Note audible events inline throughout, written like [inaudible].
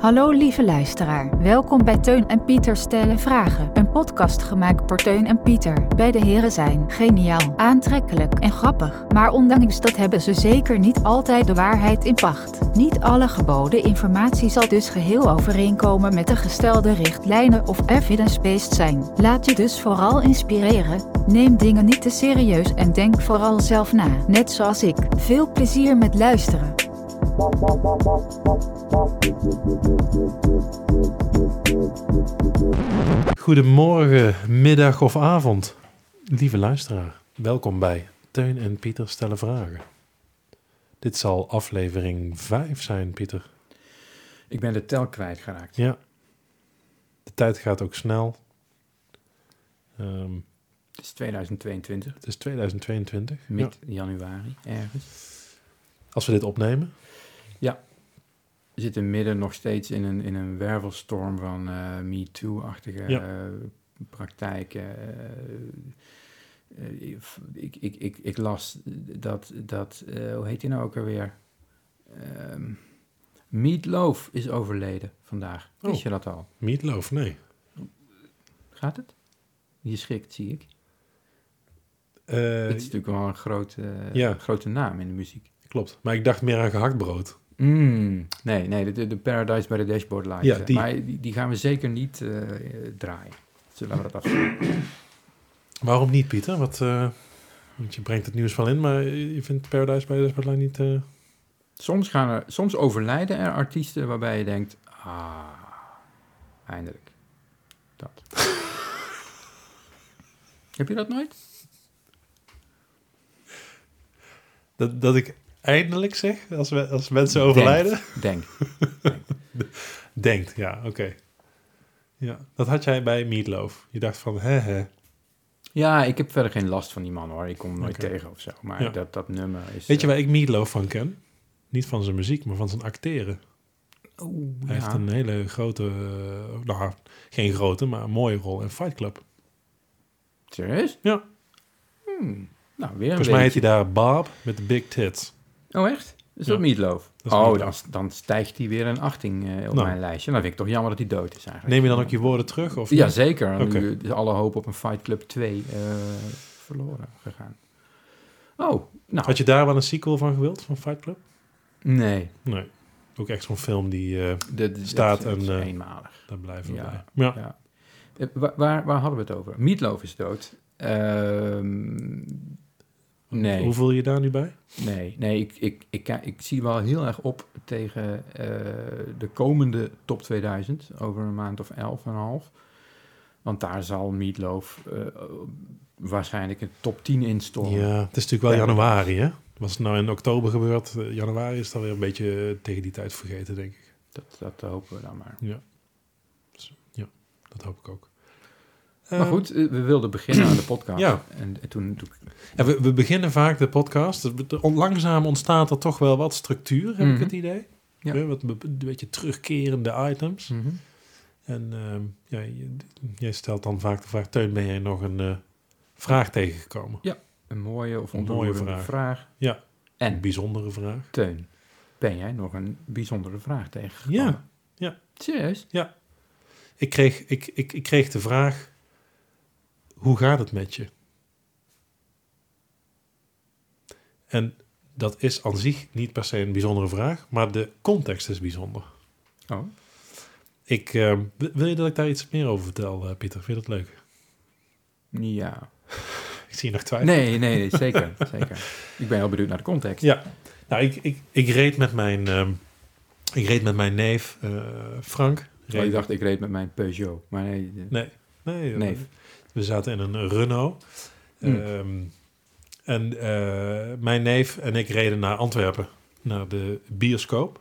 Hallo lieve luisteraar, welkom bij Teun en Pieter stellen vragen. Een podcast gemaakt door Teun en Pieter. Beide heren zijn geniaal, aantrekkelijk en grappig. Maar ondanks dat hebben ze zeker niet altijd de waarheid in pacht. Niet alle geboden informatie zal dus geheel overeenkomen met de gestelde richtlijnen of evidence-based zijn. Laat je dus vooral inspireren. Neem dingen niet te serieus en denk vooral zelf na, net zoals ik. Veel plezier met luisteren. Goedemorgen, middag of avond, lieve luisteraar. Welkom bij Teun en Pieter stellen vragen. Dit zal aflevering 5 zijn, Pieter. Ik ben de tel kwijtgeraakt. Ja. De tijd gaat ook snel. Ehm, Het is 2022, het is 2022. Ja. mid januari ergens. Als we dit opnemen. We zitten midden nog steeds in een, in een wervelstorm van eh MeToo-achtige Ja. eh, praktijken. Eh, ik, ik, ik, ik las dat, dat hoe heet hij nou ook alweer? Ehm Meatloaf is overleden vandaag. Wist Oh. je dat al? Meatloaf, nee. Gaat het? Je schrikt, zie ik. Het is natuurlijk wel een grote, ja. grote naam in de muziek. klopt. Maar ik dacht meer aan gehaktbrood. Mm, nee, nee, de, de Paradise by the Dashboard Light. Ja, die. Maar die, die gaan we zeker niet eh, draaien. Zullen we dat afspreken? [clears throat] Waarom niet, Pieter? Wat, eh, want je brengt het nieuws wel in, maar je vindt Paradise bij de Spotlight niet... eh, Soms, gaan er, soms overlijden er artiesten waarbij je denkt... Ah, eindelijk. Dat. [laughs] Heb je dat nooit? dat, dat ik eindelijk zeg, als, we, als mensen overlijden... Denk. [laughs] Denkt, ja, oké. Ja, dat had jij bij Meatloaf. Je dacht van, hè, hè. Ja, ik heb verder geen last van die man hoor. Ik kom hem nooit tegen of zo. Maar Ja. dat, dat nummer is... Weet je eh, waar ik Meatloaf van ken? Niet van zijn muziek, maar van zijn acteren. oeh, Hij ja. heeft een hele grote, eh, nou, geen grote, maar een mooie rol in Fight Club. Serieus? Ja. Hmm. Nou, weer een Volgens mij heet hij daar Bob met de big tits. Oh, echt? Is Ja. dat Meatloaf? Dat is oh, dan, Meatloaf. dan stijgt hij weer een achting eh, op Nou. mijn lijstje. Dan vind ik toch jammer dat hij dood is eigenlijk. Neem je dan ook je woorden terug? Of Ja, niet? zeker. Nu is alle hoop op een Fight Club 2 eh, verloren gegaan. Oh, nou, Had je daar wel een sequel van gewild, van Fight Club? nee. Nee. Ook echt zo'n film die De, de- Staat dat is een, eh, eenmalig. daar blijven we Ja. bij. Ja. Ja. Wa- waar, waar hadden we het over? Meatloaf is dood. Nee. Hoe voel je je daar nu bij? Nee, nee ik, ik, ik, ik, zie wel heel erg op tegen eh, de komende top 2000 over een maand of elf en half. Want daar zal Meatloaf eh, waarschijnlijk een top 10 in stormen. Ja, het is natuurlijk wel Ja. januari, hè? Was het nou in oktober gebeurd? Eh, januari is dan weer een beetje tegen die tijd vergeten, denk ik. Dat, dat hopen we dan maar. Ja. Zo, ja, dat hoop ik ook. Maar Eh, goed, eh, we wilden beginnen aan de podcast. [clears throat] Ja. En, en toen, toen ja, we, we beginnen vaak de podcast. Langzaam ontstaat er toch wel wat structuur, heb ik Mhm. het idee. Ja. Ja, wat een beetje terugkerende items. Mhm. En ehm, ja, jij stelt dan vaak de vraag... Teun, ben jij nog een eh, vraag tegengekomen? een mooie of Een mooie vraag. vraag. Ja. Een En bijzondere vraag. Teun, ben jij nog een bijzondere vraag tegengekomen? Ja, ja. Serieus? Ik kreeg, ik, ik, ik kreeg de vraag: hoe gaat het met je? En dat is aan zich niet per se een bijzondere vraag, maar de context is bijzonder. Oh, Ik, eh, wil je dat ik daar iets meer over vertel, eh, Pieter? Vind je dat leuk? ja. Ik zie je nog twijfelen. Nee, nee, nee, zeker, zeker. Ik ben heel benieuwd naar de context. Ja, nou, ik, ik, ik reed met mijn, ehm, ik reed met mijn neef eh, Frank. Oh, Reed- ik dacht, ik reed met mijn Peugeot. Maar nee, de- Nee, nee. eh, Neef. We zaten in een Renault. Mm. Ehm, en eh, mijn neef en ik reden naar Antwerpen, naar de bioscoop.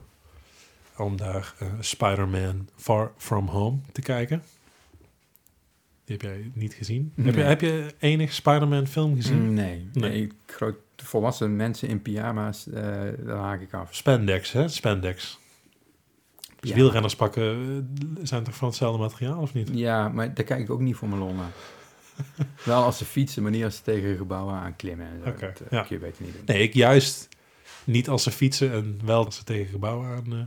Om daar eh, Spider-Man Far From Home te kijken. Die heb jij niet gezien. Heb, je, heb je enig Spider-Man film gezien? Mm, nee, Nee. groot, volwassen mensen in pyjama's, eh daar haak ik af. Spandex, hè? Spandex. Dus Ja. wielrenners pakken zijn toch van hetzelfde materiaal, of niet? Ja, maar daar kijk ik ook niet voor mijn naar. [laughs] Wel als ze fietsen, maar niet als ze tegen gebouwen aanklimmen. Oké, dat eh, ja. kun je beter niet doen. Nee, ik juist niet als ze fietsen en wel als ze tegen gebouwen aan, eh,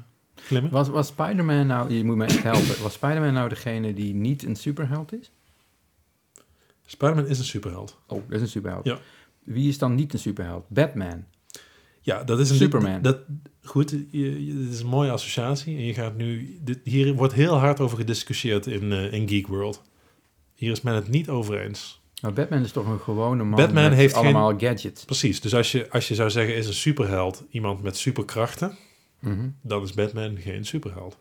klimmen. Was, was Spider-Man nou, je moet me echt helpen, [coughs] was Spider-Man nou degene die niet een superheld is? Spider-Man is een superheld. Oh, dat is een superheld. Ja. Wie is dan niet een superheld? Batman. Ja, dat is een Superman. Dat, goed, je, dit is een mooie associatie. En je gaat nu. Dit, hier wordt heel hard over gediscussieerd in, eh, in Geek World. Hier is men het niet over eens. Maar Batman is toch een gewone man Batman met heeft geen- allemaal gadgets. Precies. Dus als je, als je zou zeggen, is een superheld iemand met superkrachten, Mhm. dan is Batman geen superheld.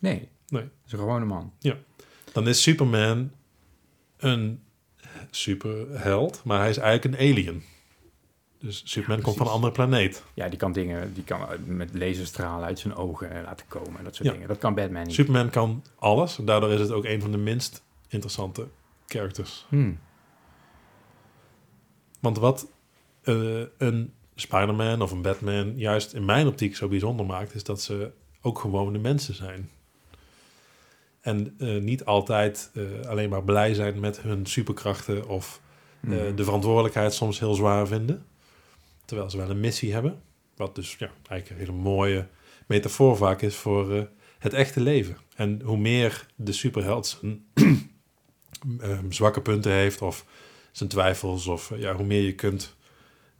Nee. Nee. Het is een gewone man. Dan is Superman een superheld, maar hij is eigenlijk een alien. Dus Superman komt van een andere planeet. Ja, die kan dingen, die kan met laserstralen uit zijn ogen laten komen en dat soort Ja. dingen. Dat kan Batman niet. Superman kan alles. Daardoor is het ook een van de minst interessante characters. Hmm. Want wat eh, een Spider-Man of een Batman juist in mijn optiek zo bijzonder maakt, is dat ze ook gewone mensen zijn. En eh, niet altijd eh, alleen maar blij zijn met hun superkrachten of Mhm. de verantwoordelijkheid soms heel zwaar vinden. Terwijl ze wel een missie hebben. Wat dus ja, eigenlijk een hele mooie metafoor vaak is voor eh, het echte leven. En hoe meer de superheld zijn [clears throat] ehm, zwakke punten heeft of zijn twijfels of eh, ja, hoe meer je kunt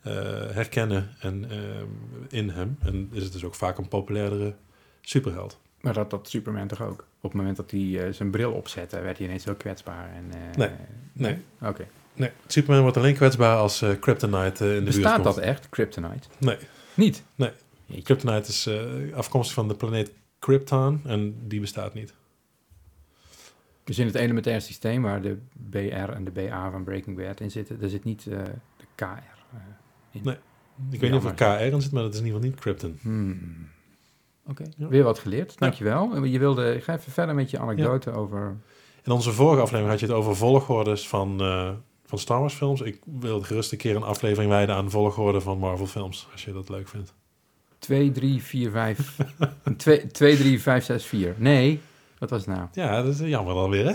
eh, herkennen en, ehm, in hem. En is het dus ook vaak een populairdere superheld. Maar dat, dat Superman toch ook? Op het moment dat hij zijn bril opzette, werd hij ineens heel kwetsbaar. En, Nee. Nee. Oké. Nee, Superman wordt alleen kwetsbaar als eh, Kryptonite eh, in de buurt Bestaat komt. dat echt, Kryptonite? Nee. Niet? Nee. Jeetje. Kryptonite is eh, afkomstig van de planeet Krypton en die bestaat niet. Dus in het elementaire systeem waar de BR en de BA van Breaking Bad in zitten, daar zit niet de KR in. Nee. Ik weet niet of er KR in zit, maar dat is in ieder geval niet Krypton. Hmm. Oké, Ja. weer wat geleerd. Dankjewel. Je wilde, ga even verder met je anekdote over... In onze vorige aflevering had je het over volgordes van, van Star Wars films. Ik wil gerust een keer een aflevering wijden aan volgorde van Marvel films, als je dat leuk vindt. 2, 3, 4, 5... 2, 2, 3, 5, 6, 4. Nee, wat was het nou? Ja, dat is jammer alweer, hè?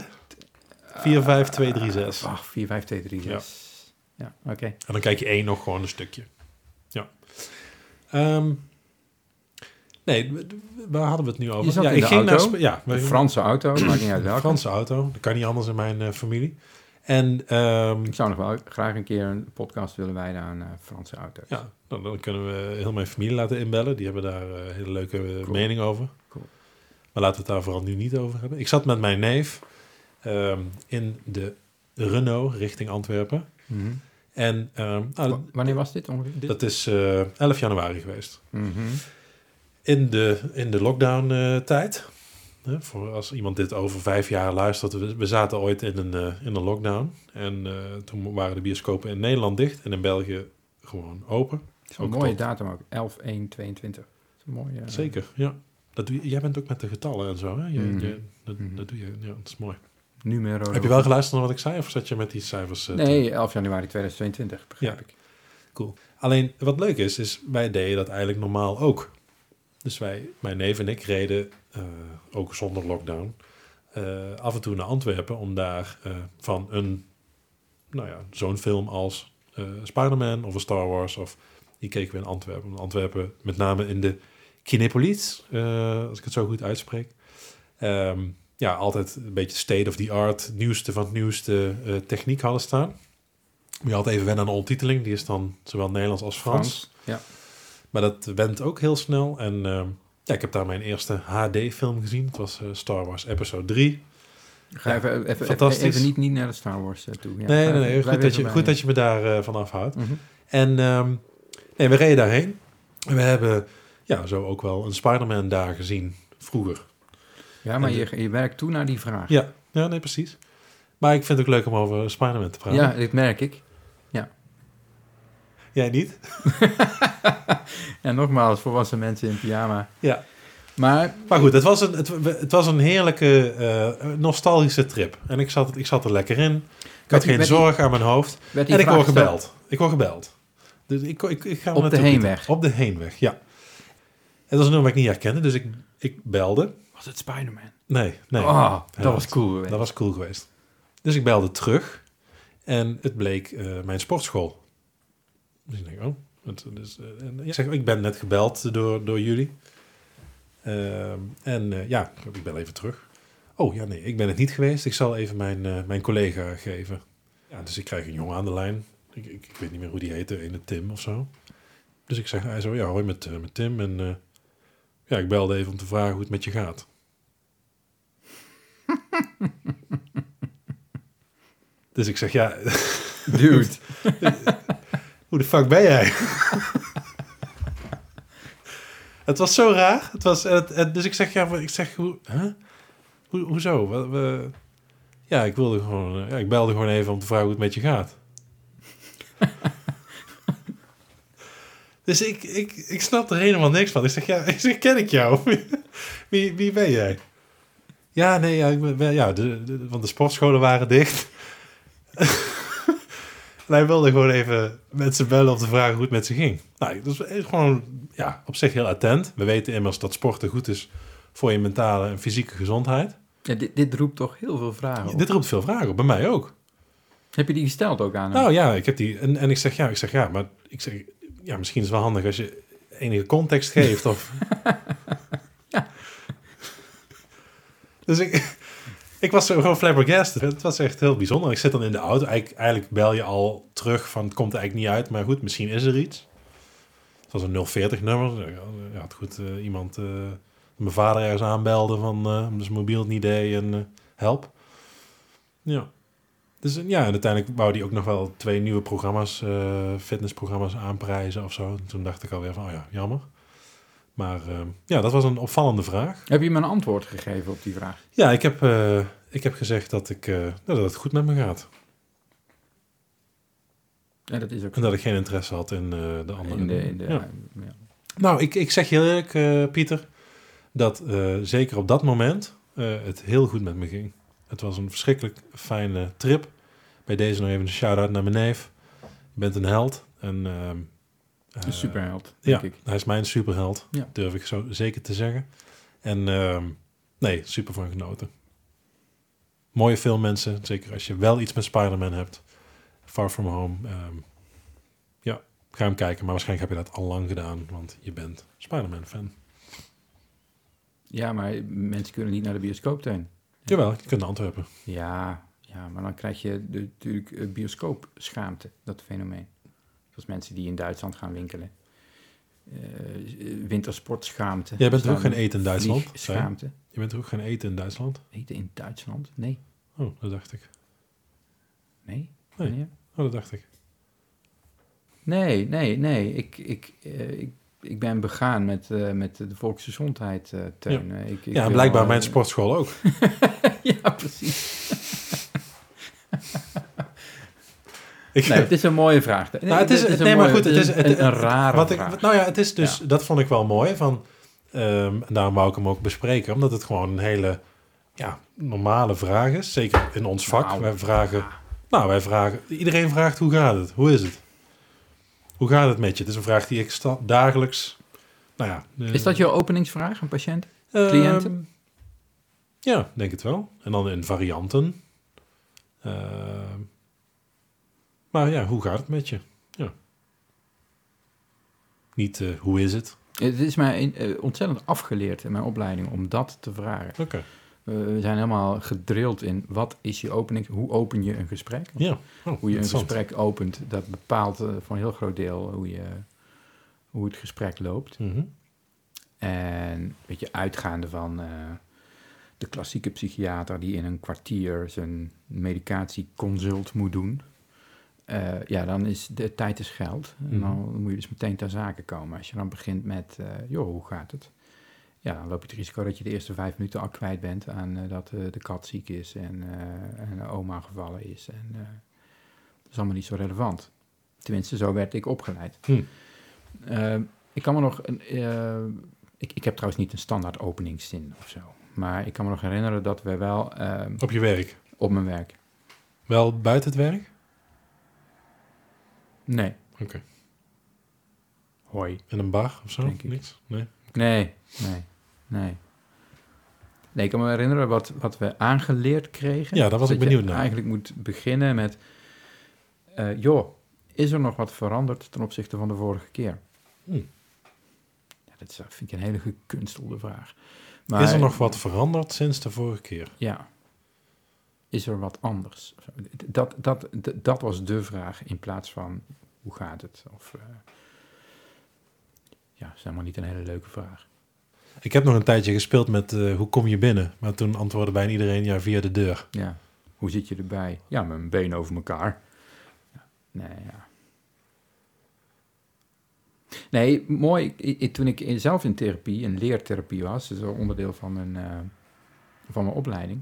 4, 5, 2, 3, 6. Ach, 4, 5, 2, 3, 6. Ja, oké. En dan kijk je één nog gewoon een stukje. Ja. Ehm, nee, waar hadden we het nu over? Je zat ja, in ik de ging auto. naar ja, we- Franse auto, maakt niet uit welke. Franse auto. Dat kan niet anders in mijn eh, familie. En ehm, Ik zou nog wel graag een keer een podcast willen wijden aan eh, Franse auto's. ja, dan, dan kunnen we heel mijn familie laten inbellen. Die hebben daar eh, hele leuke eh, Cool. mening over. Cool. Maar laten we het daar vooral nu niet over hebben. Ik zat met mijn neef ehm, in de Renault richting Antwerpen. Mhm. En ehm, nou, Wa- Wanneer was dit ongeveer? Dat is eh 11 januari geweest. Mhm. In de, in de voor als iemand dit over vijf jaar luistert. We, we zaten ooit in een, eh, in een lockdown. En eh, toen waren de bioscopen in Nederland dicht. En in België gewoon open. Een mooie tot- datum ook. 11, 1, 22. Dat is een mooie... eh, Zeker, ja. Dat doe je, jij bent ook met de getallen en zo, hè? Je, Mhm. je- dat, dat doe je, ja, dat is mooi. Numero. Heb je wel geluisterd naar wat ik zei? Of zat je met die cijfers? eh, Nee, 11 januari 2022, begrijp Ja. ik. Alleen, wat leuk is, is wij deden dat eigenlijk normaal ook. Dus wij, mijn neef en ik reden, ook zonder lockdown, eh, af en toe naar Antwerpen om daar eh, van een, nou ja, zo'n film als eh Spider-Man of een Star Wars, of die keken we in Antwerpen. In Antwerpen met name in de Kinepolis, eh, als ik het zo goed uitspreek. Ehm, ja, altijd een beetje state of the art, nieuwste van het nieuwste eh, techniek hadden staan. Maar je had even wennen aan de ondertiteling. Die is dan zowel Nederlands als Frans. Ja. Maar dat went ook heel snel. En ehm, ja, ik heb daar mijn eerste HD-film gezien. Het was eh, Star Wars Episode 3. Ga Ja, even, even, even, fantastisch. even niet, niet naar de Star Wars eh, toe. Ja, nee, nee, even- nee. Goed dat, even je, goed dat je me daar eh, van afhoudt. Mhm. En ehm, nee, we reden daarheen. En we hebben ja, zo ook wel een Spider-Man daar gezien vroeger. Ja, maar je, je werkt toe naar die vraag. Ja, ja, nee, precies. Maar ik vind het ook leuk om over Spider-Man te praten. Ja, dit merk ik. Jij niet? [laughs] En nogmaals, volwassen mensen in pyjama. Ja. Maar Maar goed, het was een, het, het was een heerlijke eh, nostalgische trip. En ik zat, ik zat er lekker in. Ik had die- geen die- zorg aan mijn hoofd. En ik word gebeld. Ik word gebeld. Dus ik, ik, ik ga Op de heenweg? Op de heenweg, ja. Het was een nummer dat ik niet herkende, dus ik, ik belde. Was het Spider-Man? Nee, nee. oh, dat was cool. geweest. Dat was cool geweest. Dus ik belde terug. En het bleek eh, mijn sportschool. Dus ik denk, oh. Het, dus, eh, en ik zeg, ik ben net gebeld door, door jullie. Ehm, en eh, ja, ik bel even terug. Oh ja, nee, ik ben het niet geweest. Ik zal even mijn, eh, mijn collega geven. Ja, dus ik krijg een jongen aan de lijn. Ik, ik, ik weet niet meer hoe die heette, een Tim of zo. Dus ik zeg, hij zo, ja, hoi met, met Tim. En eh, ja, ik belde even om te vragen hoe het met je gaat. [laughs] dus ik zeg, ja, Dude. [laughs] hoe de fuck ben jij? [laughs] het was zo raar. Het was, het, het- dus ik zeg, ja, ik zeg, hoe, huh? Hoe, hoezo? We, we- ja, ik wilde gewoon, eh, ja, ik belde gewoon even om te vragen hoe het met je gaat. [laughs] dus ik, ik, ik snap er helemaal niks van. Ik zeg, ja, [laughs] ik zeg, ken ik jou? wie, wie ben jij? Ja, nee, ja, ik ben, ben- ja de, de- want de sportscholen waren dicht. En [laughs] hij wilde gewoon even met ze bellen om te vragen hoe het met ze ging. Nou, dat is gewoon ja, op zich heel attent. We weten immers dat sporten goed is voor je mentale en fysieke gezondheid. Ja, dit, dit roept toch heel veel vragen op. Dit roept veel vragen op, bij mij ook. Heb je die gesteld ook aan hem? Nou ja, ik heb die. En, en ik zeg ja, ik zeg ja, maar ik zeg ja, misschien is het wel handig als je enige context geeft. Of... [laughs] Dus ik, ik was gewoon flabbergasted. Het was echt heel bijzonder. Ik zit dan in de auto. Eigenlijk, eigenlijk bel je al terug van het komt eigenlijk niet uit. Maar goed, misschien is er iets. Het was een 040 nummer. Ja, het goed eh, iemand... eh, mijn vader ergens aanbelde van eh dus mobiel niet deed en help. Ja. Dus ja, en uiteindelijk wou hij ook nog wel twee nieuwe programma's, fitnessprogramma's aanprijzen of zo. Toen dacht ik alweer van, oh ja, jammer. Maar eh, ja, dat was een opvallende vraag. Heb je me een antwoord gegeven op die vraag? Ja, ik heb, eh, ik heb gezegd dat, ik, eh, nou, dat het goed met me gaat. Ja, dat is ook En dat ik geen interesse had in de andere. in de... In de Ja. ja. Nou, ik, ik zeg je heel eerlijk, Pieter, dat zeker op dat moment het heel goed met me ging. Het was een verschrikkelijk fijne trip. Bij deze nog even een shout-out naar mijn neef. Je bent een held. En, ehm, Een eh, superheld, Ja, denk ik. hij is mijn superheld, Ja. durf ik zo zeker te zeggen. En ehm, nee, super van genoten. Mooie film, mensen. Zeker als je wel iets met Spider-Man hebt. Far From Home. ehm, ja, ga hem kijken. Maar waarschijnlijk heb je dat al lang gedaan, want je bent Spider-Man-fan. Ja, maar mensen kunnen niet naar de bioscoop tuin. Jawel, je kunt naar Antwerpen. Ja, ja, maar dan krijg je de, natuurlijk bioscoopschaamte, dat fenomeen. Zoals mensen die in Duitsland gaan winkelen. Eh, wintersportschaamte. Jij bent er ook gaan eten in Duitsland. zei je? bent er ook gaan eten in Duitsland. Eten in Duitsland? Nee. Oh, dat dacht ik. Nee? Nee. Wanneer? Oh, dat dacht ik. Nee, nee, nee. Ik, ik, eh, ik, ik ben begaan met, eh, met de volksgezondheid, eh Teun. Eh, Ik, ik ja, blijkbaar mijn sportschool ook. [laughs] ja, precies. [laughs] Nee, het is een mooie vraag. Nee, Nou, het is, een nee, maar mooie- goed, het is, het, een, een rare wat ik, vraag. Nou ja, het is dus, Ja. dat vond ik wel mooi. Van, ehm, en daarom wou ik hem ook bespreken, omdat het gewoon een hele ja, normale vraag is. Zeker in ons vak. Nou, wij vragen, nou, wij vragen, iedereen vraagt hoe gaat het? Hoe is het? Hoe gaat het met je? Het is een vraag die ik dagelijks, nou ja. eh, Is dat jouw openingsvraag, een patiënt? ehm, cliënten? ja, denk het wel. En dan in varianten. Ehm, maar ja, hoe gaat het met je? Ja. Niet eh, hoe is het? Het is mij een- eh, ontzettend afgeleerd in mijn opleiding om dat te vragen. Oké. We zijn helemaal gedrild in wat is je opening, hoe open je een gesprek? Ja. Oh, Hoe je een gesprek opent, dat bepaalt eh, voor een heel groot deel hoe, je, hoe het gesprek loopt. Mhm. En weet je, uitgaande van de klassieke psychiater die in een kwartier zijn medicatieconsult moet doen. Eh, ja, dan is de tijd is geld. En dan Mhm. moet je dus meteen ter zake komen. Als je dan begint met, eh, joh, hoe gaat het? Ja, dan loop je het risico dat je de eerste vijf minuten al kwijt bent aan eh, dat de kat ziek is en, en oma gevallen is. En dat is allemaal niet zo relevant. Tenminste, zo werd ik opgeleid. Hm. Eh, ik kan me nog. Een, ik, ik heb trouwens niet een standaard openingszin of zo. Maar ik kan me nog herinneren dat we wel eh, Op je werk. op mijn werk. Wel buiten het werk? Nee. Oké. Hoi. In een bar of zo? Denk ik. Niks? Nee. Nee, nee, nee. Nee, ik kan me herinneren wat, wat we aangeleerd kregen. Ja, daar was Dat ik benieuwd naar. eigenlijk moet beginnen met... eh, joh, is er nog wat veranderd ten opzichte van de vorige keer? Hm. dat is, vind ik een hele gekunstelde vraag. Maar, is er nog wat veranderd sinds de vorige keer? Ja. Is er wat anders? Dat, dat, dat, was de vraag in plaats van hoe gaat het? Of, uh, ja, dat is helemaal niet een hele leuke vraag. Ik heb nog een tijdje gespeeld met uh, hoe kom je binnen? Maar toen antwoordde bijna iedereen ja via de deur. Ja, hoe zit je erbij? Ja, met mijn been over elkaar. Ja, nee, ja. Nee, mooi. Ik, toen ik zelf in therapie, in leertherapie was, is onderdeel van mijn, uh, van mijn opleiding.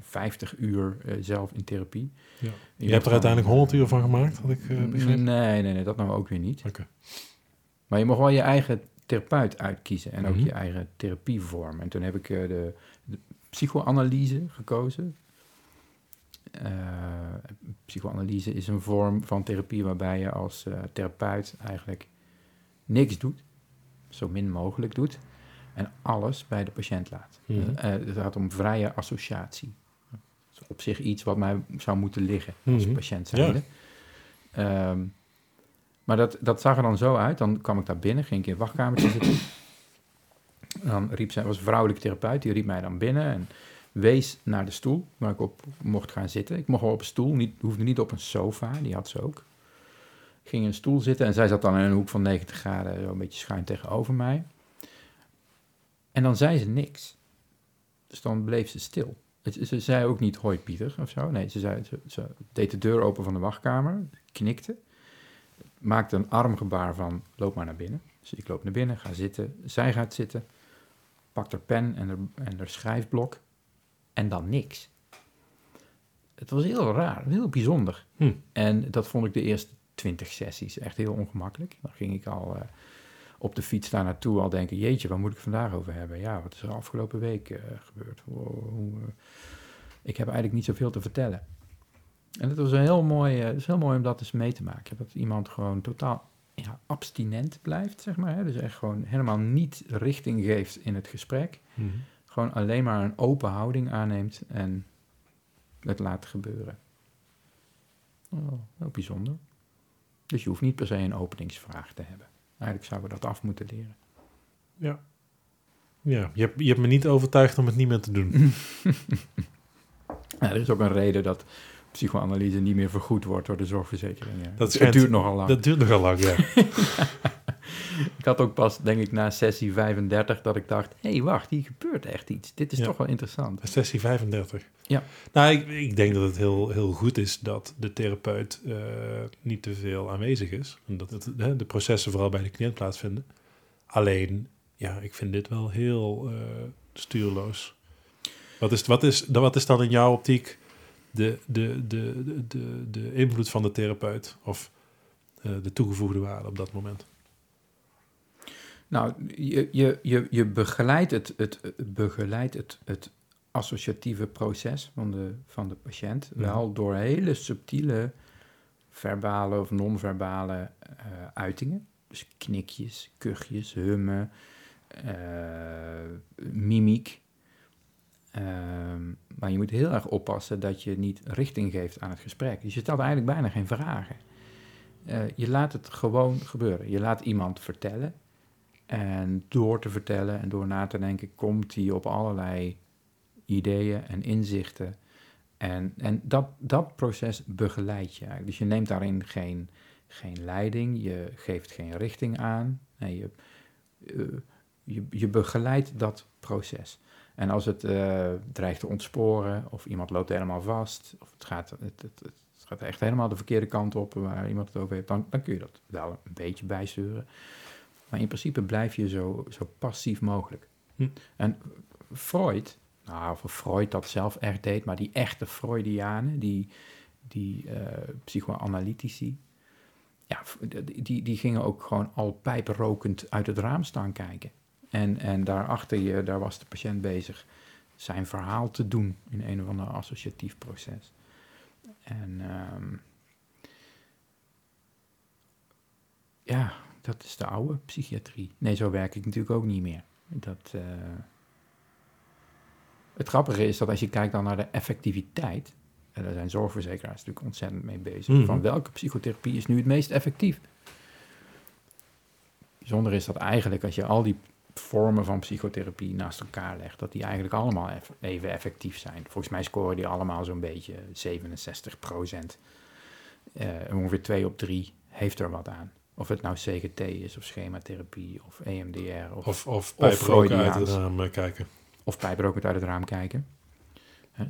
50 uur uh, zelf in therapie. Ja. Je, hebt er uiteindelijk 100 uur van gemaakt, had ik uh, begrepen? Nee, nee, nee, dat nou ook weer niet. Oké. Maar je mag wel je eigen therapeut uitkiezen en ook mm -hmm. je eigen therapievorm. En toen heb ik uh, de, de, psychoanalyse gekozen. Psychoanalyse is een vorm van therapie waarbij je als therapeut eigenlijk niks doet, zo min mogelijk doet, en alles bij de patiënt laat. Mm -hmm. het gaat om vrije associatie. Dat is op zich iets wat mij zou moeten liggen als mm -hmm. patiënt zijnde. Ja. Um, maar dat, dat zag er dan zo uit. Dan kwam ik daar binnen, ging ik in het wachtkamertje zitten. En dan riep zij, was een vrouwelijke therapeut, die riep mij dan binnen en wees naar de stoel waar ik op mocht gaan zitten. Ik mocht wel op een stoel, niet, hoefde niet op een sofa, die had ze ook. Ik ging in een stoel zitten en zij zat dan in een hoek van 90 graden, zo een beetje schuin tegenover mij. En dan zei ze niks. Dus dan bleef ze stil. Ze, ze zei ook niet, hoi Pieter, of zo. Nee, ze, zei, ze, ze deed de deur open van de wachtkamer, knikte maakte een armgebaar van loop maar naar binnen. Dus ik loop naar binnen, ga zitten. Zij gaat zitten, pakt haar pen en haar, en haar schrijfblok en dan niks. Het was heel raar, heel bijzonder. Hm. En dat vond ik de eerste twintig sessies echt heel ongemakkelijk. Dan ging ik al uh, op de fiets daar naartoe al denken... jeetje, waar moet ik vandaag over hebben? Ja, wat is er afgelopen week uh, gebeurd? Wow, uh, ik heb eigenlijk niet zoveel te vertellen. En het was een heel mooi, het is heel mooi om dat eens mee te maken. Dat iemand gewoon totaal ja, abstinent blijft, zeg maar. Hè? Dus echt gewoon helemaal niet richting geeft in het gesprek. Mhm. Gewoon alleen maar een open houding aanneemt en het laat gebeuren. Oh, heel bijzonder. Dus je hoeft niet per se een openingsvraag te hebben. Eigenlijk zouden we dat af moeten leren. Ja. Ja, je hebt, je hebt me niet overtuigd om het niet meer te doen. [laughs] ja, er is ook een reden dat psychoanalyse niet meer vergoed wordt door de zorgverzekering. Ja. Dat het duurt nogal lang. Dat duurt nogal lang, ja. [laughs] ik had ook pas, denk ik, na sessie 35 dat ik dacht... hé, hey, wacht, hier gebeurt echt iets. Dit is Ja. toch wel interessant. Sessie 35. Ja. Nou, ik, ik denk dat het heel, heel goed is dat de therapeut eh, niet te veel aanwezig is. En dat het, hè, de processen vooral bij de cliënt plaatsvinden. Alleen, ja, ik vind dit wel heel eh, stuurloos. Wat is, wat, is, wat is dan in jouw optiek de, de, de, de, de, de invloed van de therapeut? Of eh, de toegevoegde waarde op dat moment? Nou, je, je, je, je begeleidt, het, het, het begeleidt het, het associatieve proces van de, van de patiënt Ja. wel door hele subtiele verbale of non-verbale eh, uitingen. Dus knikjes, kuchjes, hummen, eh, mimiek. Ehm, maar je moet heel erg oppassen dat je niet richting geeft aan het gesprek. Dus je stelt eigenlijk bijna geen vragen. Eh, je laat het gewoon gebeuren. Je laat iemand vertellen. En door te vertellen en door na te denken, komt hij op allerlei ideeën en inzichten. En, en dat, dat proces begeleid je eigenlijk. Dus je neemt daarin geen, geen leiding, je geeft geen richting aan. Nee, je, eh, je, je begeleidt dat proces. En als het eh, dreigt te ontsporen, of iemand loopt helemaal vast, of het gaat, het, het, het gaat echt helemaal de verkeerde kant op waar iemand het over heeft, dan, dan kun je dat wel een beetje bijsturen. Maar in principe blijf je zo, zo passief mogelijk. Hm. En Freud, nou, of Freud dat zelf echt deed, maar die echte Freudianen, die, die eh, psychoanalytici, ja, die, die, gingen ook gewoon al pijpenrokend uit het raam staan kijken. En, en daarachter je, daar was de patiënt bezig zijn verhaal te doen in een of ander associatief proces. En ehm, ja, dat is de oude psychiatrie. Nee, zo werk ik natuurlijk ook niet meer. Dat, eh, Het grappige is dat als je kijkt dan naar de effectiviteit, en daar zijn zorgverzekeraars natuurlijk ontzettend mee bezig, Mhm. van welke psychotherapie is nu het meest effectief? bijzondere is dat eigenlijk als je al die vormen van psychotherapie naast elkaar legt, dat die eigenlijk allemaal even effectief zijn. Volgens mij scoren die allemaal zo'n beetje 67 procent. ongeveer 2 op 3 heeft er wat aan. Of het nou CGT is, of schematherapie, of EMDR, of, Of, of pijproken uit het raam eh, kijken. of pijprokend uit het raam kijken.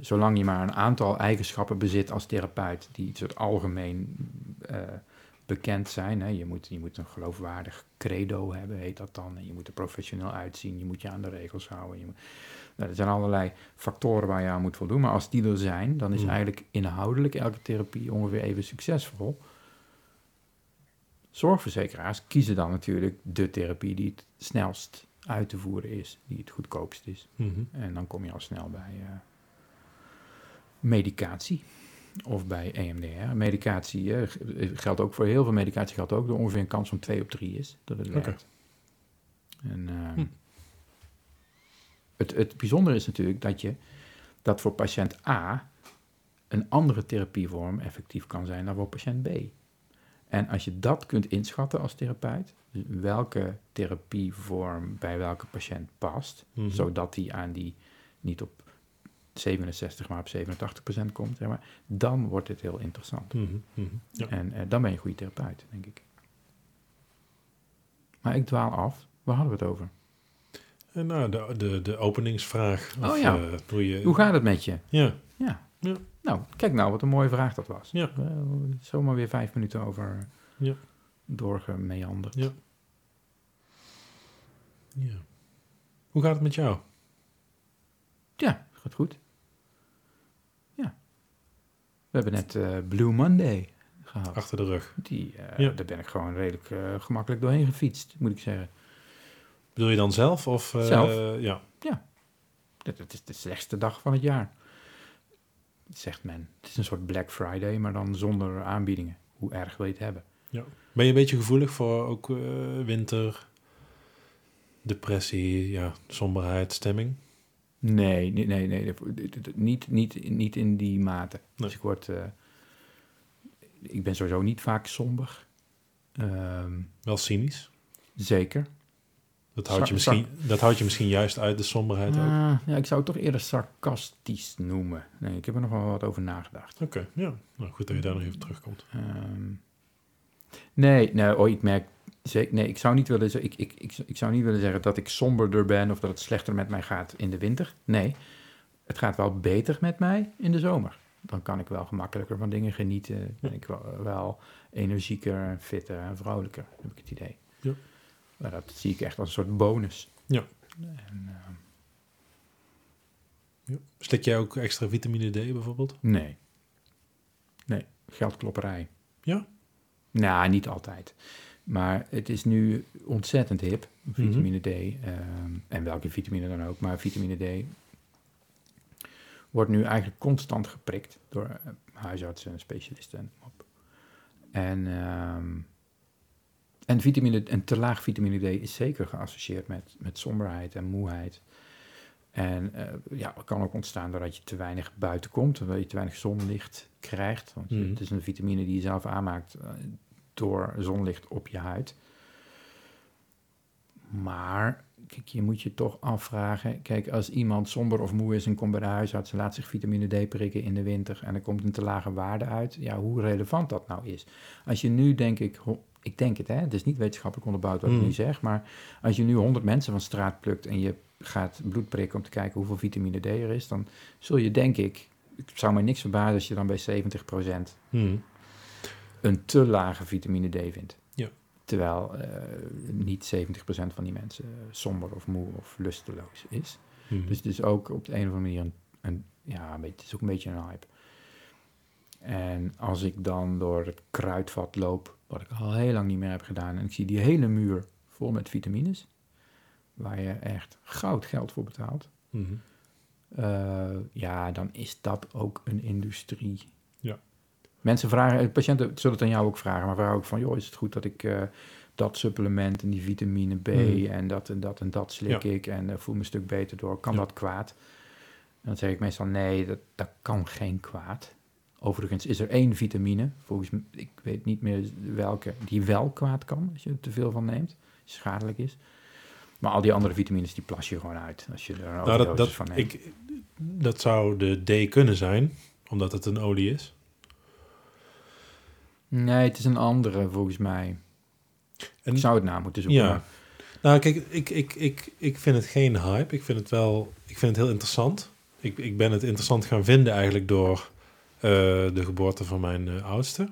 Zolang je maar een aantal eigenschappen bezit als therapeut die soort algemeen eh, bekend zijn. Hè. Je, moet, je moet een geloofwaardig credo hebben, heet dat dan. En je moet er professioneel uitzien, je moet je aan de regels houden. Je moet, nou, er zijn allerlei factoren waar je aan moet voldoen. Maar als die er zijn, dan is Hmm. eigenlijk inhoudelijk elke therapie ongeveer even succesvol. Zorgverzekeraars kiezen dan natuurlijk de therapie die het snelst uit te voeren is, die het goedkoopst is. Mhm. En dan kom je al snel bij eh, medicatie of bij EMDR. Medicatie eh, eh, geldt ook voor heel veel medicatie, geldt ook dat er ongeveer een kans van 2 op 3 is dat het werkt. En eh, Hm. het, het bijzondere is natuurlijk dat je dat voor patiënt A een andere therapievorm effectief kan zijn dan voor patiënt B. En als je dat kunt inschatten als therapeut, dus welke therapievorm bij welke patiënt past, Mhm. zodat hij aan die niet op 67, maar op 87 procent komt, zeg maar, dan wordt het heel interessant. Mhm. Mhm. Ja. En eh, dan ben je een goede therapeut, denk ik. Maar ik dwaal af. Waar hadden we het over? En nou, de, de, de openingsvraag. Oh Of, ja. eh, hoe je, Hoe gaat het met je? Ja, Ja. Ja. Nou, kijk nou, wat een mooie vraag dat was. Ja. Eh, zomaar weer vijf minuten over Ja. doorgemeanderd. Ja. ja. Hoe gaat het met jou? Ja, gaat goed. Ja. We hebben net eh, Blue Monday gehad. Achter de rug. Die, eh, Ja. Daar ben ik gewoon redelijk gemakkelijk doorheen gefietst, moet ik zeggen. Bedoel je dan zelf? Of, Zelf. Ja. Dat, dat is de slechtste dag van het jaar. Zegt men. Het is een soort Black Friday, maar dan zonder aanbiedingen. Hoe erg wil je het hebben? Ben je een beetje gevoelig voor ook eh, winter, depressie, ja, somberheid, stemming? Nee, nee, nee, nee. Niet, niet, niet in die mate. Nee. Dus ik word... eh, ik ben sowieso niet vaak somber. Ehm, Wel cynisch? zeker. Dat houdt, je misschien, dat houdt je misschien juist uit de somberheid ook. Ah, ja, ik zou het toch eerder sarcastisch noemen. Nee, ik heb er nog wel wat over nagedacht. Oké, ja. Nou, goed dat je daar nog even terugkomt. Ehm, nee, nee oh, ik merk zeker. Nee, ik zou, niet willen, ik, ik, ik, ik zou niet willen zeggen dat ik somberder ben of dat het slechter met mij gaat in de winter. Nee, het gaat wel beter met mij in de zomer. Dan kan ik wel gemakkelijker van dingen genieten. Ben ik wel, wel energieker, en fitter en vrolijker, heb ik het idee. Ja. Maar dat zie ik echt als een soort bonus. Ja. En, ehm, Ja. Slik jij ook extra vitamine D bijvoorbeeld? nee. Nee, geldklopperij. Ja? Nou, niet altijd. Maar het is nu ontzettend hip, vitamine D. ehm, en welke vitamine dan ook. Maar vitamine D wordt nu eigenlijk constant geprikt door eh, huisartsen en specialisten. en op. En, ehm, en, vitamine, en te laag vitamine D is zeker geassocieerd met, met somberheid en moeheid. En eh, ja, het kan ook ontstaan doordat je te weinig buiten komt, doordat je te weinig zonlicht krijgt. Want Mhm. het is een vitamine die je zelf aanmaakt eh, door zonlicht op je huid. Maar kijk, je moet je toch afvragen. Kijk, als iemand somber of moe is en komt bij de huisarts en laat zich vitamine D prikken in de winter en er komt een te lage waarde uit, ja, hoe relevant dat nou is. Als je nu, denk ik, ik denk het, hè, het is niet wetenschappelijk onderbouwd wat ik Hmm. nu zeg, maar als je nu 100 mensen van straat plukt en je gaat bloed prikken om te kijken hoeveel vitamine D er is, dan zul je, denk ik, het zou mij niks verbazen als je dan bij 70% Mhm. een te lage vitamine D vindt. Ja. Terwijl eh, niet 70% van die mensen eh, somber of moe of lusteloos is. Mhm. Dus het is ook op de een of andere manier een, een, ja, een beetje, het is ook een beetje een hype. En als ik dan door het kruidvat loop, wat ik al heel lang niet meer heb gedaan, en ik zie die hele muur vol met vitamines, waar je echt goud geld voor betaalt, Mhm. eh, ja, dan is dat ook een industrie. Ja. Mensen vragen, eh, patiënten zullen het aan jou ook vragen, maar vragen ook van, joh, is het goed dat ik eh, dat supplement en die vitamine B Mm. en dat en dat en dat slik Ja. ik en voel me een stuk beter door, kan Ja. dat kwaad? En dan zeg ik meestal, nee, dat, dat kan geen kwaad. Overigens is er één vitamine, volgens ik weet niet meer welke, die wel kwaad kan als je er te veel van neemt. schadelijk is. Maar al die andere vitamines, die plas je gewoon uit als je er een Nou, dat, dat, van neemt. ik, dat zou de D kunnen zijn, omdat het een olie is. Nee, het is een andere volgens mij. En, Ik zou het na moeten zoeken. Ja. maar- Nou, kijk, ik, ik, ik, ik vind het geen hype. Ik vind het wel, ik vind het heel interessant. Ik, ik ben het interessant gaan vinden eigenlijk door de geboorte van mijn eh, oudste.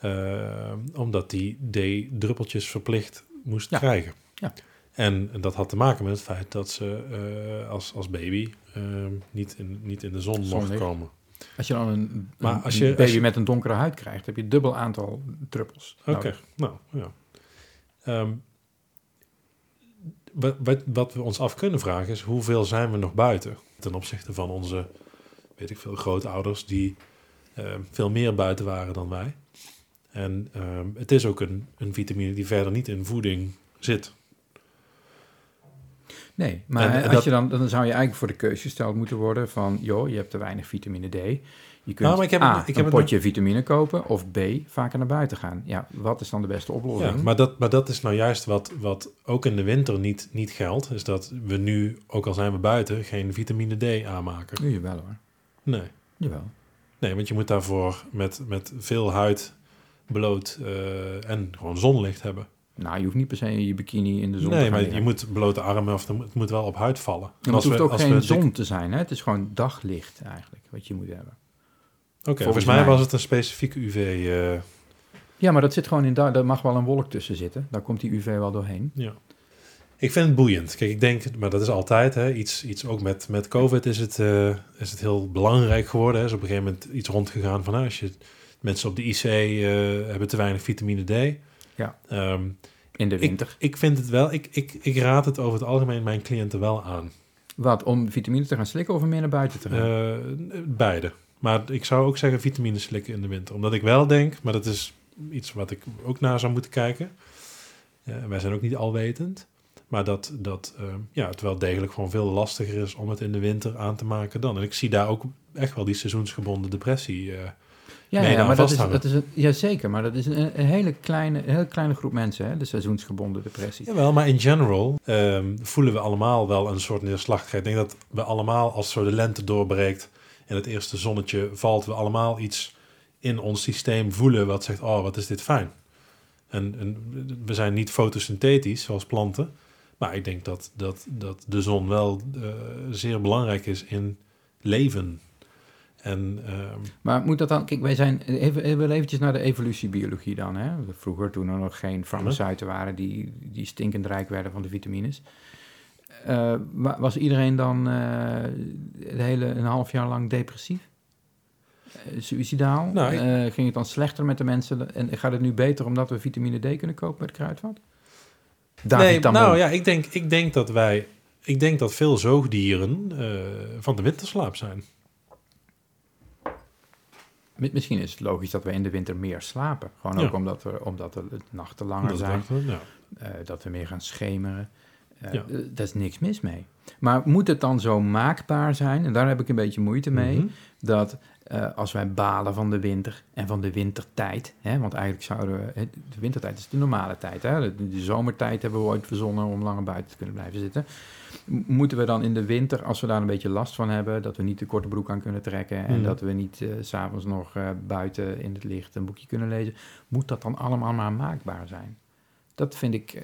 Eh, omdat die D-druppeltjes verplicht moest Ja. krijgen. Ja. En dat had te maken met het feit dat ze eh, als, als baby eh, niet, in, niet in de zon mocht komen. Als je dan een, Maar een- als een je- baby als je- met een donkere huid krijgt, heb je dubbel aantal druppels. Oké, nou ja. Ehm, wat, wat, wat we ons af kunnen vragen is hoeveel zijn we nog buiten ten opzichte van onze, weet ik veel, grootouders die ehm, veel meer buiten waren dan wij. En ehm, het is ook een, een vitamine die verder niet in voeding zit. Nee, maar En als dat- je dan, dan zou je eigenlijk voor de keuze gesteld moeten worden van, joh, je hebt te weinig vitamine D. Je kunt Nou, maar ik heb A, ik heb een het potje vitamine kopen of B, vaker naar buiten gaan. Ja, wat is dan de beste oplossing? Ja, maar, dat, maar dat is nou juist wat, wat ook in de winter niet, niet geldt. Is dat we nu, ook al zijn we buiten, geen vitamine D aanmaken. Nu jawel hoor, Nee. jawel. Nee, want je moet daarvoor met, met veel huid bloot eh, en gewoon zonlicht hebben. Nou, je hoeft niet per se je bikini in de zon te nee, maar liggen. je moet blote armen of het moet wel op huid vallen. Ja, als het hoeft we- ook als geen we zon te zijn, hè? het is gewoon daglicht eigenlijk, wat je moet hebben. Oké, volgens volgens mij mij. was het een specifieke UV. eh, Ja, maar dat zit gewoon in, daar daar mag wel een wolk tussen zitten. Daar komt die UV wel doorheen. ja. Ik vind het boeiend. Kijk, ik denk, maar dat is altijd hè, iets, iets ook met, met COVID is het, eh, is het heel belangrijk geworden. Hè. Er is op een gegeven moment iets rondgegaan van nou, als je mensen op de IC eh, hebben te weinig vitamine D. Ja. Ehm, In de ik, winter. ik vind het wel, ik, ik, ik raad het over het algemeen mijn cliënten wel aan. Wat, om vitamine te gaan slikken of om meer naar buiten te gaan? Eh, beide. Maar ik zou ook zeggen vitamine slikken in de winter. Omdat ik wel denk, maar dat is iets wat ik ook naar zou moeten kijken. Wij zijn ook niet alwetend. Maar dat, dat eh, ja, het wel degelijk gewoon veel lastiger is om het in de winter aan te maken dan. En ik zie daar ook echt wel die seizoensgebonden depressie. eh, ja, ja, maar dat is, dat is een, ja, zeker. Maar dat is een, een hele, kleine, een hele kleine groep mensen, hè? de seizoensgebonden depressie. Jawel, maar in general ehm, voelen we allemaal wel een soort neerslachtigheid. Ik denk dat we allemaal, als zo de lente doorbreekt en het eerste zonnetje valt, we allemaal iets in ons systeem voelen wat zegt, oh, wat is dit fijn. En, en we zijn niet fotosynthetisch, zoals planten. Maar ik denk dat, dat, dat de zon wel eh, zeer belangrijk is in leven. En ehm, Maar moet dat dan... Kijk, wij zijn... Even, even eventjes naar de evolutiebiologie dan. Hè? Vroeger, toen er nog geen farmaceuten waren die, die stinkend rijk werden van de vitamines. Eh, wa- was iedereen dan eh het hele, een half jaar lang depressief? Eh, suicidaal? Nou, ik- Eh, ging het dan slechter met de mensen? En gaat het nu beter omdat we vitamine D kunnen kopen met kruidvat? David nee, nou ja, ik denk, ik denk dat wij, ik denk dat veel zoogdieren eh, van de winterslaap zijn. Mi- Misschien is het logisch dat we in de winter meer slapen. Gewoon Ja. ook omdat, we, omdat de nachten langer Dat zijn. dachten we, ja. eh, dat we meer gaan schemeren. Ja. eh, Daar is niks mis mee. Maar moet het dan zo maakbaar zijn, en daar heb ik een beetje moeite mee, Mhm. dat eh, als wij balen van de winter en van de wintertijd, hè, want eigenlijk zouden we, de wintertijd is de normale tijd, hè, de, de zomertijd hebben we ooit verzonnen om langer buiten te kunnen blijven zitten. Moeten we dan in de winter, als we daar een beetje last van hebben, dat we niet de korte broek aan kunnen trekken en Mhm. dat we niet s s'avonds nog buiten in het licht een boekje kunnen lezen, moet dat dan allemaal maar maakbaar zijn? Dat vind ik. eh,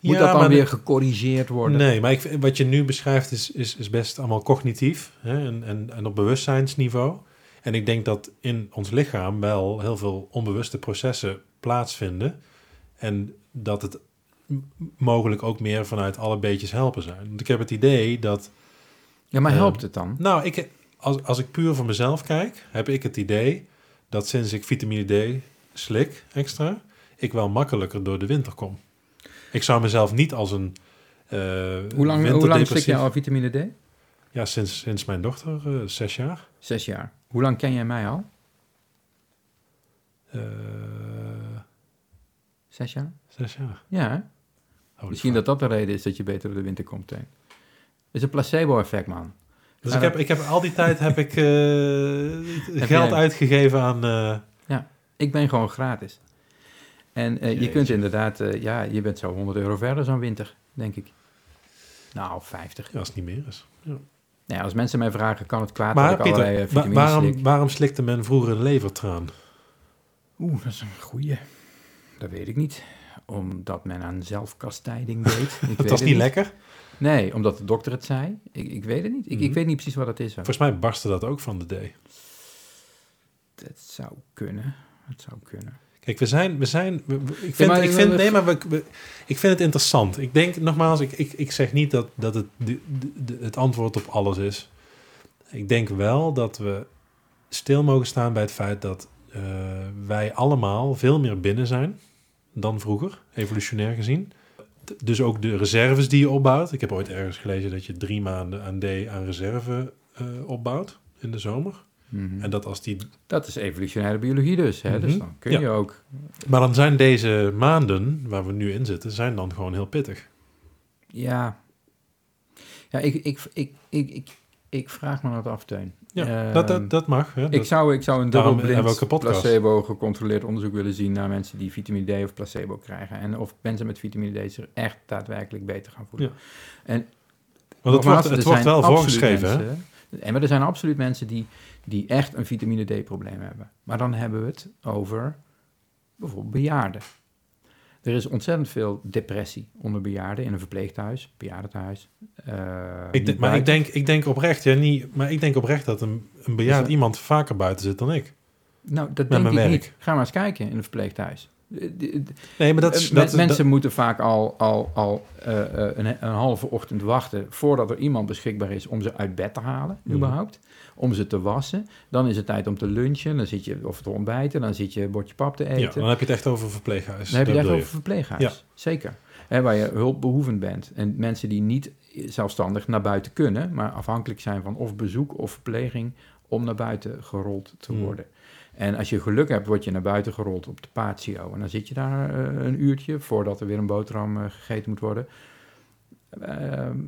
Moet Ja, dat dan weer de- gecorrigeerd worden? Nee, maar ik, wat je nu beschrijft is, is, is best allemaal cognitief hè, en, en, en op bewustzijnsniveau. En ik denk dat in ons lichaam wel heel veel onbewuste processen plaatsvinden. En dat het mogelijk ook meer vanuit alle beetjes helpen zijn. Want ik heb het idee dat Ja, maar Eh, helpt het dan? Nou, ik, als, als ik puur voor mezelf kijk, heb ik het idee dat sinds ik vitamine D slik extra, ik wel makkelijker door de winter kom. Ik zou mezelf niet als een eh Hoe lang, hoe lang slik je al vitamine D? Ja, sinds, sinds mijn dochter, eh, zes jaar. Zes jaar. Hoe lang ken jij mij al? Eh, Zes jaar? zes jaar. Ja? Holy Misschien fuck. dat dat de reden is dat je beter door de winter komt? Het is een placebo-effect, man. Dus Ja, ik heb, ik heb al die tijd heb ik, [laughs] geld jij- uitgegeven aan... eh, Ik ben gewoon gratis. En eh, je kunt inderdaad, eh, ja, je bent zo 100 euro verder zo'n winter, denk ik. Nou, 50. Ja, als het niet meer is. Ja. Nou als mensen mij vragen, kan het kwaad dat Maar ik allerlei eh, wa- waarom, slik? waarom slikte men vroeger een levertraan? Oeh, dat is een goeie. Dat weet ik niet. Omdat men aan zelfkastijding deed. [laughs] Ik Het weet was niet lekker. Nee, omdat de dokter het zei. Ik, ik weet het niet. Ik, ik Mhm. weet niet precies wat het is. Volgens mij barstte dat ook van de D. Het zou kunnen. Het zou kunnen. Kijk, we zijn, we zijn, we- ik vind, maar- ik vind, nee, maar we, we- ik vind het interessant. Ik denk nogmaals, ik, ik, ik zeg niet dat, dat het de, het antwoord op alles is. Ik denk wel dat we stil mogen staan bij het feit dat eh, wij allemaal veel meer binnen zijn dan vroeger, evolutionair gezien. Dus ook de reserves die je opbouwt. Ik heb ooit ergens gelezen dat je drie maanden aan D aan reserve eh, opbouwt in de zomer. Mhm. En dat als die Dat is evolutionaire biologie dus. Hè? Dus Mhm. dan kun Ja. je ook... Maar dan zijn deze maanden waar we nu in zitten, zijn dan gewoon heel pittig. Ja. Ja, ik, ik, ik, ik, ik, ik vraag me dat af, Teun. Ja, Ehm, dat, dat, dat mag. Hè? Ik Dat- zou, ik zou een dubbelblind placebo gecontroleerd onderzoek willen zien naar mensen die vitamine D of placebo krijgen. En of mensen met vitamine D zich echt daadwerkelijk beter gaan voelen. Ja. En want het wordt, het wordt wel voorgeschreven. Hè? En maar er zijn absoluut mensen die, die echt een vitamine D-probleem hebben. Maar dan hebben we het over bijvoorbeeld bejaarden. Er is ontzettend veel depressie onder bejaarden in een verpleeghuis, bejaardentehuis. eh, Ik denk- maar ik denk, ik denk oprecht, ja, niet, maar ik denk oprecht dat een, een bejaard iemand vaker buiten zit dan ik. Nou, dat met denk ik niet. Ga maar eens kijken in een verpleeghuis. Nee, maar dat is... Eh, Dat, mensen dat- moeten vaak al, al, al eh, eh, een, een halve ochtend wachten voordat er iemand beschikbaar is om ze uit bed te halen, Mhm. überhaupt. Om ze te wassen. Dan is het tijd om te lunchen, dan zit je, of te ontbijten, dan zit je een bordje pap te eten. ja, dan heb je het echt over verpleeghuis. Dan heb je het echt over verpleeghuis. Ja. Zeker. Hè, waar je hulpbehoevend bent. En mensen die niet zelfstandig naar buiten kunnen, maar afhankelijk zijn van of bezoek of verpleging om naar buiten gerold te Hmm. worden. En als je geluk hebt, word je naar buiten gerold op de patio. En dan zit je daar eh, een uurtje voordat er weer een boterham eh, gegeten moet worden. Ehm,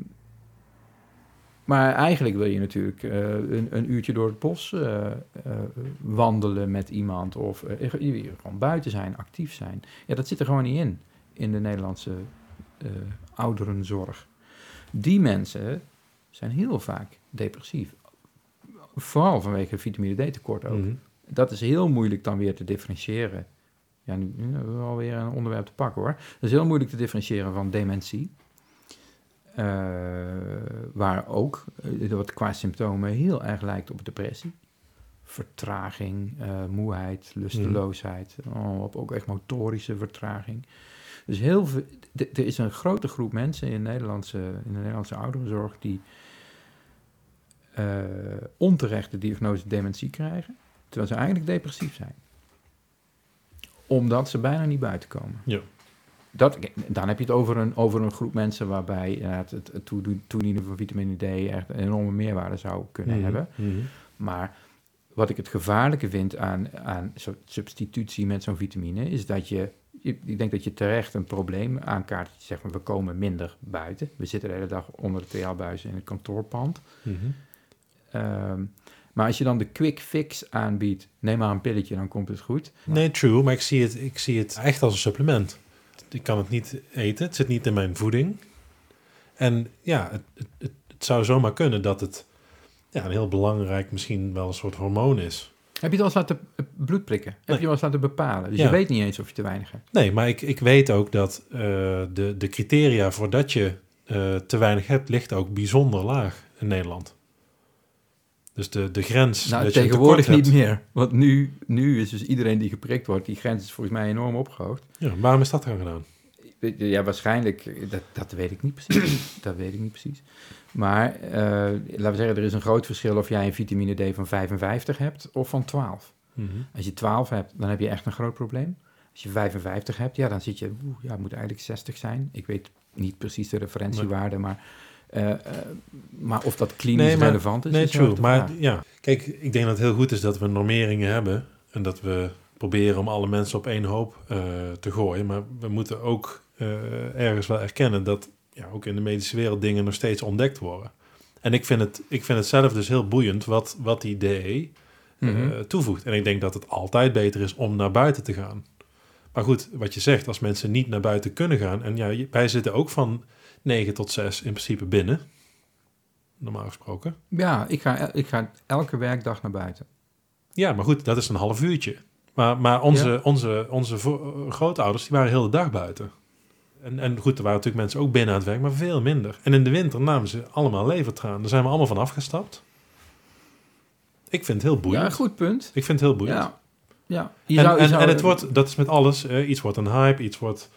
maar eigenlijk wil je natuurlijk eh, een, een uurtje door het bos wandelen met iemand. Of gewoon buiten zijn, actief zijn. Ja, dat zit er gewoon niet in, in de Nederlandse ouderenzorg. Die mensen zijn heel vaak depressief. Vooral vanwege vitamine D tekort ook. Mhm. Dat is heel moeilijk dan weer te differentiëren. Ja, nu, nu hebben we alweer een onderwerp te pakken hoor. Dat is heel moeilijk te differentiëren van dementie. Eh, waar ook, eh, wat qua symptomen heel erg lijkt op depressie. Vertraging, eh, moeheid, lusteloosheid. Oh, ook echt motorische vertraging. Dus heel veel, er is een grote groep mensen in, Nederlandse, in de Nederlandse ouderenzorg die onterecht de diagnose dementie krijgen, terwijl ze eigenlijk depressief zijn. Omdat ze bijna niet buiten komen. Ja. Dat, dan heb je het over een, over een groep mensen waarbij het, het toedienen van vitamine D echt een enorme meerwaarde zou kunnen Mhm. hebben. Mhm. Maar wat ik het gevaarlijke vind aan, aan substitutie met zo'n vitamine, is dat je, ik denk dat je terecht een probleem aankaart. Je zegt van we komen minder buiten. We zitten de hele dag onder de TL-buizen in het kantoorpand. Ehm, maar als je dan de quick fix aanbiedt, neem maar een pilletje, dan komt het goed. Nee, true, maar ik zie, het, ik zie het echt als een supplement. Ik kan het niet eten, het zit niet in mijn voeding. En ja, het, het, het, het zou zomaar kunnen dat het ja, een heel belangrijk, misschien wel een soort hormoon is. Heb je het al eens laten bloed prikken? Heb Nee. je wel eens laten bepalen? Dus Ja. je weet niet eens of je te weinig hebt. Nee, maar ik, ik weet ook dat eh, de, de criteria voordat je eh, te weinig hebt, ligt ook bijzonder laag in Nederland. Dus de, de grens. Nou, dat tegenwoordig niet hebt- meer. Want nu, nu is dus iedereen die geprikt wordt, die grens is volgens mij enorm opgehoogd. Ja, waarom is dat dan gedaan? Ja, waarschijnlijk, dat, dat weet ik niet precies. [clears throat] dat weet ik niet precies. Maar eh, laten we zeggen, er is een groot verschil of jij een vitamine D van 55 hebt of van 12. Mhm. Als je 12 hebt, dan heb je echt een groot probleem. Als je 55 hebt, ja, dan zit je, oeh, ja, het moet eigenlijk 60 zijn. Ik weet niet precies de referentiewaarde, maar, eh, eh, maar of dat klinisch Nee, maar- relevant is, Nee, is true. Maar vraag. ja, kijk, ik denk dat het heel goed is dat we normeringen hebben. En dat we proberen om alle mensen op één hoop eh, te gooien. Maar we moeten ook ergens wel erkennen dat ja, ook in de medische wereld dingen nog steeds ontdekt worden. En ik vind het, ik vind het zelf dus heel boeiend wat, wat die DE Mhm. toevoegt. En ik denk dat het altijd beter is om naar buiten te gaan. Maar goed, wat je zegt, als mensen niet naar buiten kunnen gaan... en ja, wij zitten ook van 9 tot 6 in principe binnen. Normaal gesproken. Ja, ik ga, ik ga elke werkdag naar buiten. Ja, maar goed, dat is een half uurtje. Maar, maar onze, Ja. onze, onze grootouders, die waren heel de dag buiten. En, en goed, er waren natuurlijk mensen ook binnen aan het werk, maar veel minder. En in de winter namen ze allemaal levertraan. Daar zijn we allemaal van afgestapt. Ik vind het heel boeiend. Ja, goed punt. Ik vind het heel boeiend. Ja. ja. Je En, zou- je en, zou- en het wordt, dat is met alles. iets wordt een hype, iets wordt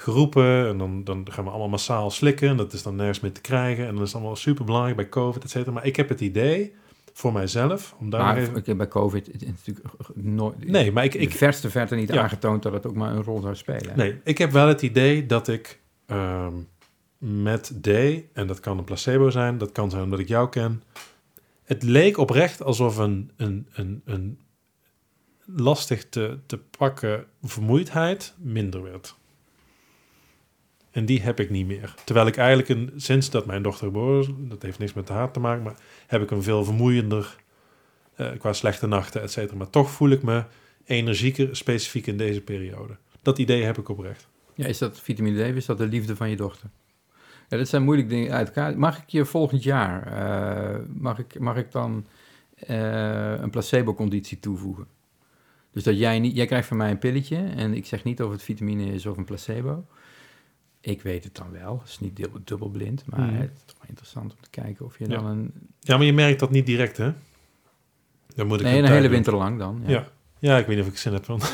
geroepen. En dan, dan gaan we allemaal massaal slikken. En dat is dan nergens meer te krijgen. En dat is allemaal super belangrijk bij COVID, et cetera. Maar ik heb het idee voor mijzelf, om daar Maar even... ik heb bij COVID het is natuurlijk nooit... Nee, maar ik, ik, verste verte niet Ja. aangetoond dat het ook maar een rol zou spelen. Nee, ik heb wel het idee dat ik ehm, met D, en dat kan een placebo zijn, dat kan zijn omdat ik jou ken. Het leek oprecht alsof een, een, een, een lastig te, te pakken vermoeidheid minder werd. En die heb ik niet meer. Terwijl ik eigenlijk een, sinds dat mijn dochter geboren is, dat heeft niks met haar te maken, maar heb ik een veel vermoeiender eh, qua slechte nachten, et cetera. Maar toch voel ik me energieker, specifiek in deze periode. Dat idee heb ik oprecht. Ja, is dat vitamine D is dat de liefde van je dochter? Ja, dat zijn moeilijke dingen uit elkaar. Mag ik je volgend jaar, eh, mag, ik, mag ik dan eh, een placebo-conditie toevoegen? Dus dat jij niet, jij krijgt van mij een pilletje en ik zeg niet of het vitamine is of een placebo. Ik weet het dan wel, het is niet dubbel, dubbelblind, maar Mhm. het is toch wel interessant om te kijken of je Ja. dan een... Ja, maar je merkt dat niet direct, hè? Dan moet ik Nee, een hele winter lang dan. Ja. Ja. Ja, ik weet niet of ik zin heb van. [laughs] [laughs]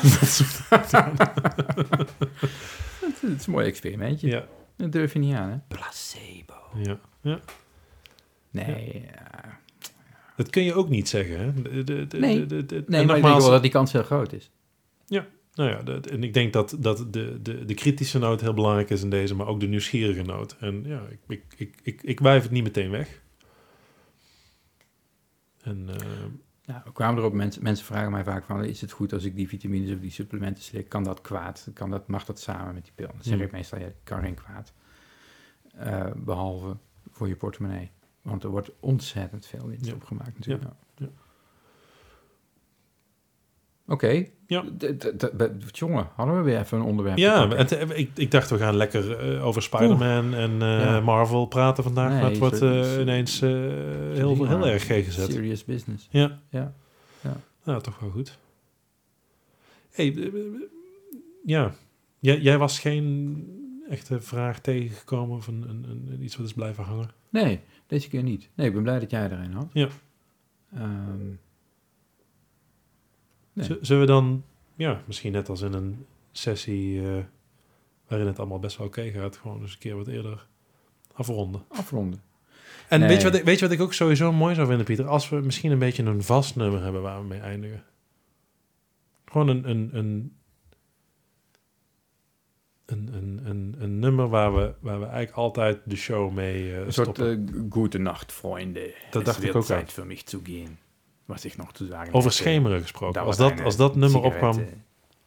Het, het is een mooi experimentje. ja, Dat durf je niet aan, hè? Placebo. ja, ja. Nee, ja. Dat kun je ook niet zeggen, hè? De, de, de, Nee. de- de- de- nee maar ik denk nogmaals, wel dat die kans heel groot is. Nou ja, dat- en ik denk dat, dat de, de, de kritische noot heel belangrijk is in deze, maar ook de nieuwsgierige noot. En ja, ik, ik, ik, ik, ik wijf het niet meteen weg. En eh, Nou, we kwamen erop, mensen, mensen vragen mij vaak van, is het goed als ik die vitamines of die supplementen slik? Kan dat kwaad? Kan dat, mag dat samen met die pil? Dan zeg Hmm. ik meestal, ja, kan geen kwaad. Eh, behalve voor je portemonnee. Want er wordt ontzettend veel winst Ja. opgemaakt natuurlijk. Ja. Ja. Oké. Ja. D- d- Jongen, hadden we weer even een onderwerp. ja, het, eh, ik, ik dacht we gaan lekker eh, over Spider-Man en eh, Ja. Marvel praten vandaag. Nee, maar het wordt ineens heel, maar. heel erg gezet. Serious business. Ja. Ja. Ja. Nou, toch wel goed. Hey, ja, jij, jij was geen echte vraag tegengekomen of een, een, een, iets wat is blijven hangen? Nee, deze keer niet. Nee, ik ben blij dat jij er een had. Ja. Ehm, Nee. Zullen we dan, ja, misschien net als in een sessie eh, waarin het allemaal best wel oké gaat, gewoon eens een keer wat eerder afronden. afronden. En Nee. weet, je wat, ik- weet je wat ik ook sowieso mooi zou vinden, Pieter? Als we misschien een beetje een vast nummer hebben waar we mee eindigen. Gewoon een, een, een, een, een, een, een nummer waar we, waar we eigenlijk altijd de show mee eh Een soort stoppen. uh, goede nacht, vrienden. Dat dacht ik ook tijd voor mij te gaan. Was ik nog te zeggen. Over schemeren gesproken. Als dat, als dat nummer opkwam... Ja.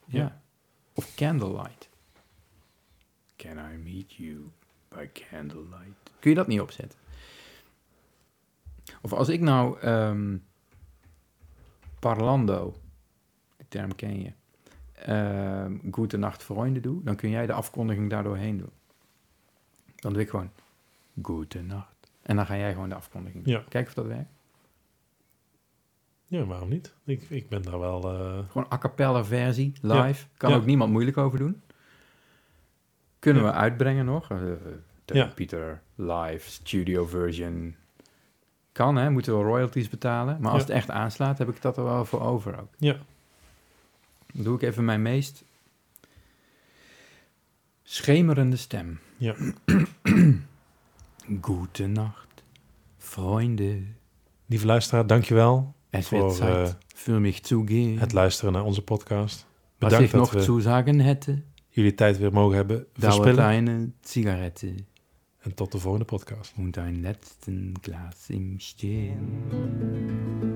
Ja. Of Candlelight. Can I meet you by candlelight? Kun je dat niet opzetten? Of als ik nou ehm, parlando, die term ken je, ehm Goede Nacht Vrienden doe, dan kun jij de afkondiging daardoor heen doen. Dan doe ik gewoon Goede Nacht. En dan ga jij gewoon de afkondiging doen. Ja. Kijk of dat werkt. Ja, waarom niet? Ik, ik ben daar wel... eh, Gewoon a cappella versie, live. Kan Ja. ook niemand moeilijk over doen. Kunnen Ja. we uitbrengen nog? Uh, Ja. Peter live, studio version. Kan, hè? Moeten we royalties betalen. Maar als het echt aanslaat, heb ik dat er wel voor over ook. Ja. Dan doe ik even mijn meest schemerende stem. Ja. [clears throat] Goedenacht, vrienden. Lieve luisteraar, dankjewel Es wird voor Zeit eh, für mich zu gehen. het luisteren naar onze podcast. Bedankt ich dat noch we zu sagen hätte, jullie tijd weer mogen hebben dauert verspillen. eine Zigarette. En tot de volgende podcast. und ein letzten Glas im Stehen.